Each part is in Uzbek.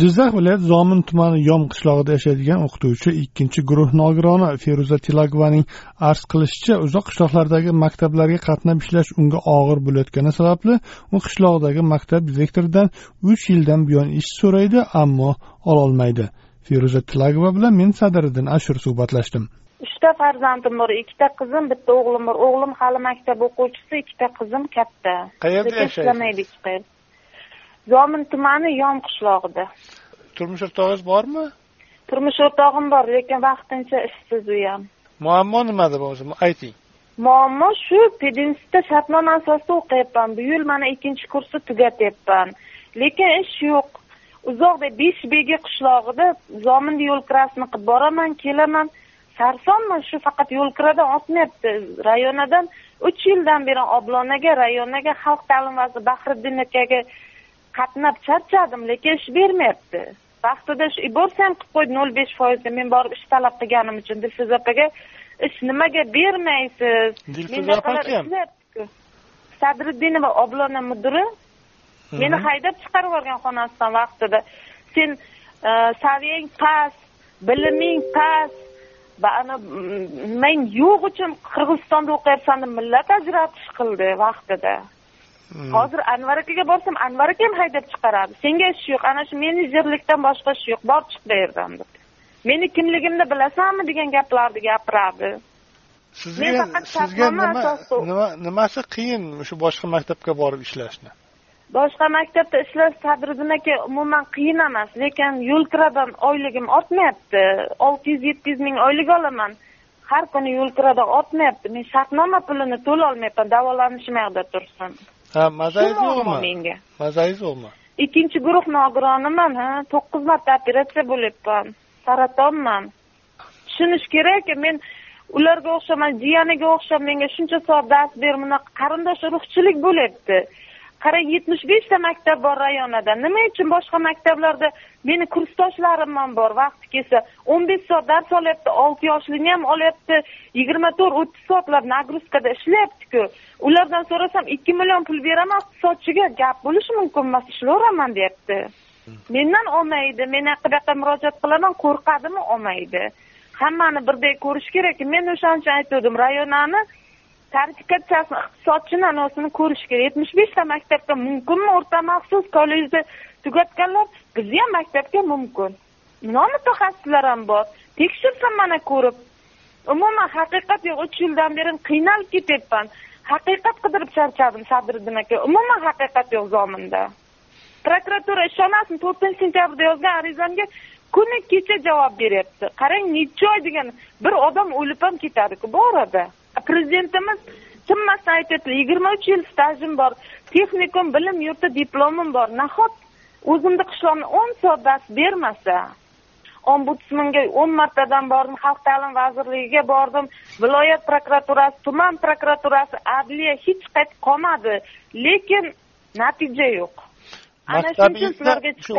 Jizzax viloyati zomin tumani yom qishlog'ida yashaydigan o'qituvchi ikkinchi guruh nogironi feruza tilagovaning arz qilishicha uzoq qishloqlardagi maktablarga qatnab ishlash unga og'ir bo'layotgani sababli u qishlog'idagi maktab direktoridan uch yildan buyon ish so'raydi ammo ololmaydi. Feruza tilagova bilan men sadiriddin ashur suhbatlashdim. Uchta farzandim bor ikkita qizim bitta o'g'lim bor. O'g'lim hali maktab o'quvchisi ikkita qizim katta. Qayerda yashaysiz? ishlamaydi hech qayerda zomin tumani yom qishlog'ida. Turmush o'rtog'ingiz bormi? Turmush o'rtog'im bor lekin vaqtincha ishsiz u ham muammo nimada o'zi ayting. Muammo shu pedinstitutda shartnoma asosida o'qiyapman. Bu yil mana ikkinchi kursni tugatyapman lekin ish yo'q. Uzoqda besh begi qishlog'ida zominni yo'lkirasini qilib boraman kelaman. Sarsonman shu faqat yo'lkiradan otmayapti. Rayonadan uch yildan beri oblonaga rayonaga xalq ta'limi vaziri bahriddin akaga qatnab charchadim lekin ish bermayapti. Vaqtida shu borsa ham qilib qo'ydi nol besh foizga men borib ish talab qilganim uchun. Dilfuza opaga ish nimaga bermaysiz? Dilfuza opa kim sadriddinova oblona mudiri meni haydab chiqarib yuborgan xonasidan vaqtida. Sen saviyang past biliming past ana men yo'q uchun qirg'izistonda o'qiyapsan deb millat ajratish qildi vaqtida hozir anvar akaga borsam anvar aka ham haydab chiqaradi. Senga ish yo'q ana shu menejerlikdan boshqa ish yo'q bor chiq bu yerdan deb. Meni kimligimni bilasanmi degan gaplarni gapiradi. Sizga sizga nima nimasi qiyin shu boshqa maktabga borib ishlashni? Boshqa maktabda ishlash sadriddin aka umuman qiyin emas lekin yo'lkiradan oyligim ortmayapti. Olti yuz yetti yuz ming oylik olaman. Har kuni yo'lkiradan ortmayapti. Men shartnoma pulini to'lolmayapman davolanishim yoqda tursin ha mazangiz yo'qmi menga. Mazangiz yo'qmi ikkinchi guruh nogironiman ha. To'qqiz marta operatsiya bo'lyapman. Saratonman. Tushunish kerak men ularga o'xshaman jiyaniga o'xshab menga shuncha soat dars ber bunaqa qarindosh urug'chilik bo'lyapti qarang yetmish beshta maktab bor rayonida nima uchun boshqa maktablarda meni kursdoshlarim ham bor? Vaqti kelsa o'n besh soat dars olyapti olti yoshlini ham olyapti yigirma to'rt o'ttiz soatlab nagruzkada ishlayaptiku. Ulardan so'rasam ikki million pul beraman iqtisodchiga gap bo'lishi mumkin emas ishlayveraman deyapti. Mendan olmaydi men yoqqa murojaat qilaman qo'rqadimi? Olmaydi. Hammani birdek ko'rish kerak. Men o'shaning uchun aytgandim rayonani tarifikatsiyasini iqtisodchini anavsini ko'rish kerak yetmish beshta maktabga mumkinmi? O'rta maxsus kollejni tugatganlar bizni ham maktabga mumkin. Non mutaxassislar ham bor? Tekshirsin mana ko'rib. Umuman haqiqat yo'q uch yildan beri qiynalib ketyapman. Haqiqat qidirib charchadim sadriddin aka umuman haqiqat yo'q zominda. Prokuratura ishonasizmi? To'rtinchi sentyabrda yozgan arizamga kuni kecha javob beryapti. Qarang necha oy degan bir odam o'lib ham ketadiku bu orada. Prezidentimiz tinmasdan aytyapti yigirma uch yil stajim bor texnikum bilim yurti diplomim bor. Nahot o'zimni qishlog'imni o'n soat dars bermasa ombudsmanga o'n martadan bordim xalq ta'limi vazirligiga bordim viloyat prokuraturasi tuman prokuraturasi adliya hech qayerda qolmadi. Lekin natija yo'q. Sizlarga shu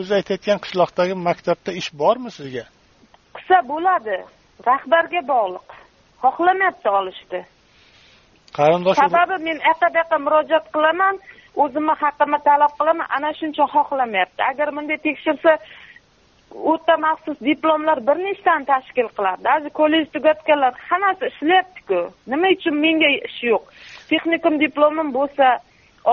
o'zi aytayotgan qishloqdagi maktabda ish bormi sizga? Qilsa bo'ladi. Rahbarga bog'liq xohlamayapti olishni qarindosh sababi men yoqqa bu yoqqa murojaat qilaman o'zimni haqqimni talab qilaman ana shuning uchun xohlamayapti. Agar bunday tekshirsa o'rta maxsus diplomlar bir nechtani tashkil qiladi. Hozir kollej tugatganlar hammasi ishlayaptiku. Nima uchun menga ish yo'q? Texnikum diplomim bo'lsa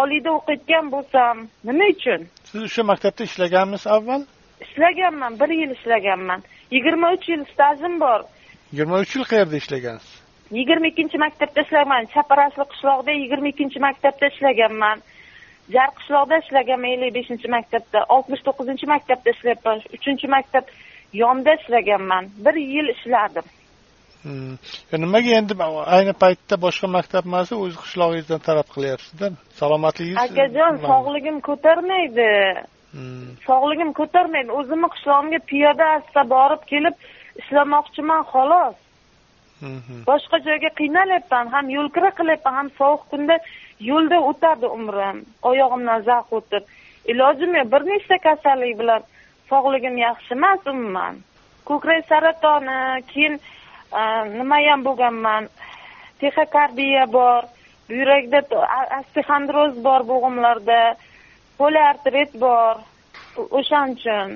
oliyda o'qiyotgan bo'lsam nima uchun? Siz o'sha maktabda ishlaganmisiz avval? Ishlaganman bir yil ishlaganman. Yigirma uch yil stajim bor yigirma uch yil qayerda ishlagansiz? Yigirma ikkinchi maktabda ishlaganman. Chaparashli qishlog'ida yigirma ikkinchi maktabda ishlaganman. Jar qishloqda ishlaganman ellik beshinchi maktabda oltmish to'qqizinchi maktabda ishlayapman. Uchinchi maktab yonda ishlaganman. Bir yil ishladim. Nimaga endi ayni paytda boshqa maktab emas o'z qishlog'ingizdan talab qilyapsizda? Salomatligingiz akajon sog'ligim ko'tarmaydi. Sog'ligim ko'tarmaydi. O'zimni qishlog'imga piyoda asta borib kelib ishlamoqchiman xolos. Boshqa joyga qiynalyapman ham yo'lkira qilyapman ham sovuq kunda yo'lda o'tadi umrim oyog'imdan zax o'tib. Ilojim yo'q bir nechta kasallik bilan sog'ligim yaxshi emas umuman. Ko'krak saratoni keyin nimayam bo'lganman. Texokardiya bor buyrakda osteoxondroz bor bo'g'imlarda poliartrit bor o'shaning uchun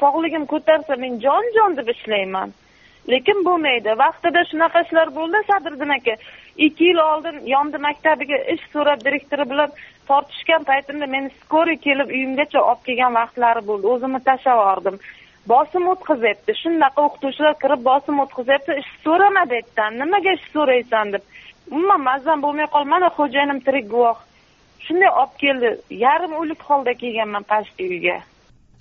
sog'ligim ko'tarsa men jon jon deb ishlayman. Lekin bo'lmaydi vaqtida shunaqa ishlar bo'ldi sadriddin aka ikki yil oldin yondi maktabiga ish so'rab direktori bilan tortishgan paytimda meni skoriy kelib uyimgacha olib kelgan vaqtlari bo'ldi. O'zimni tashlab yubordim. Bosim o'tkazyapti shunaqa o'qituvchilar kirib bosim o'tkazyapti ish so'rama deyapdan nimaga ish so'raysan deb. Umuman mazam bo'lmay qoldi. Mana xo'jayinim tirik guvoh. Shunday olib keldi. Yarim o'lik holda kelganman почти uyga.